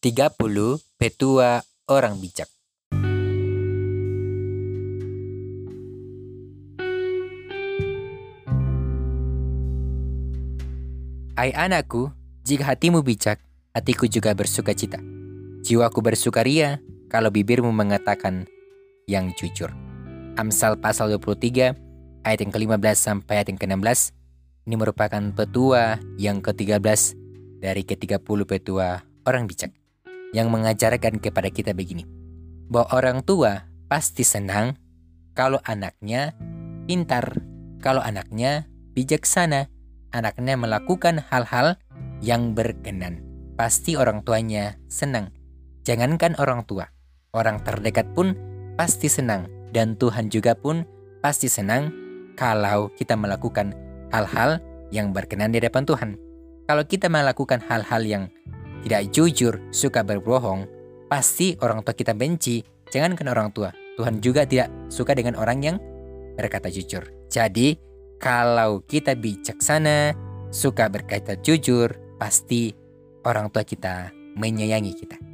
30 petua orang bijak. Hai anakku, jika hatimu bijak, hatiku juga bersuka cita. Jiwaku bersukaria kalau bibirmu mengatakan yang jujur. Amsal pasal 23 ayat yang ke-15 sampai ayat yang ke-16 ini merupakan petua yang ke-13 dari ke-30 petua orang bijak yang mengajarkan kepada kita begini. Bahwa orang tua pasti senang kalau anaknya pintar, kalau anaknya bijaksana, anaknya melakukan hal-hal yang berkenan. Pasti orang tuanya senang. Jangankan orang tua, orang terdekat pun pasti senang dan Tuhan juga pun pasti senang kalau kita melakukan hal-hal yang berkenan di hadapan Tuhan. Kalau kita melakukan hal-hal yang tidak jujur, suka berbohong, pasti orang tua kita benci. Jangankan orang tua, Tuhan juga tidak suka dengan orang yang berkata jujur. Jadi, kalau kita bijaksana, suka berkata jujur, pasti orang tua kita menyayangi kita.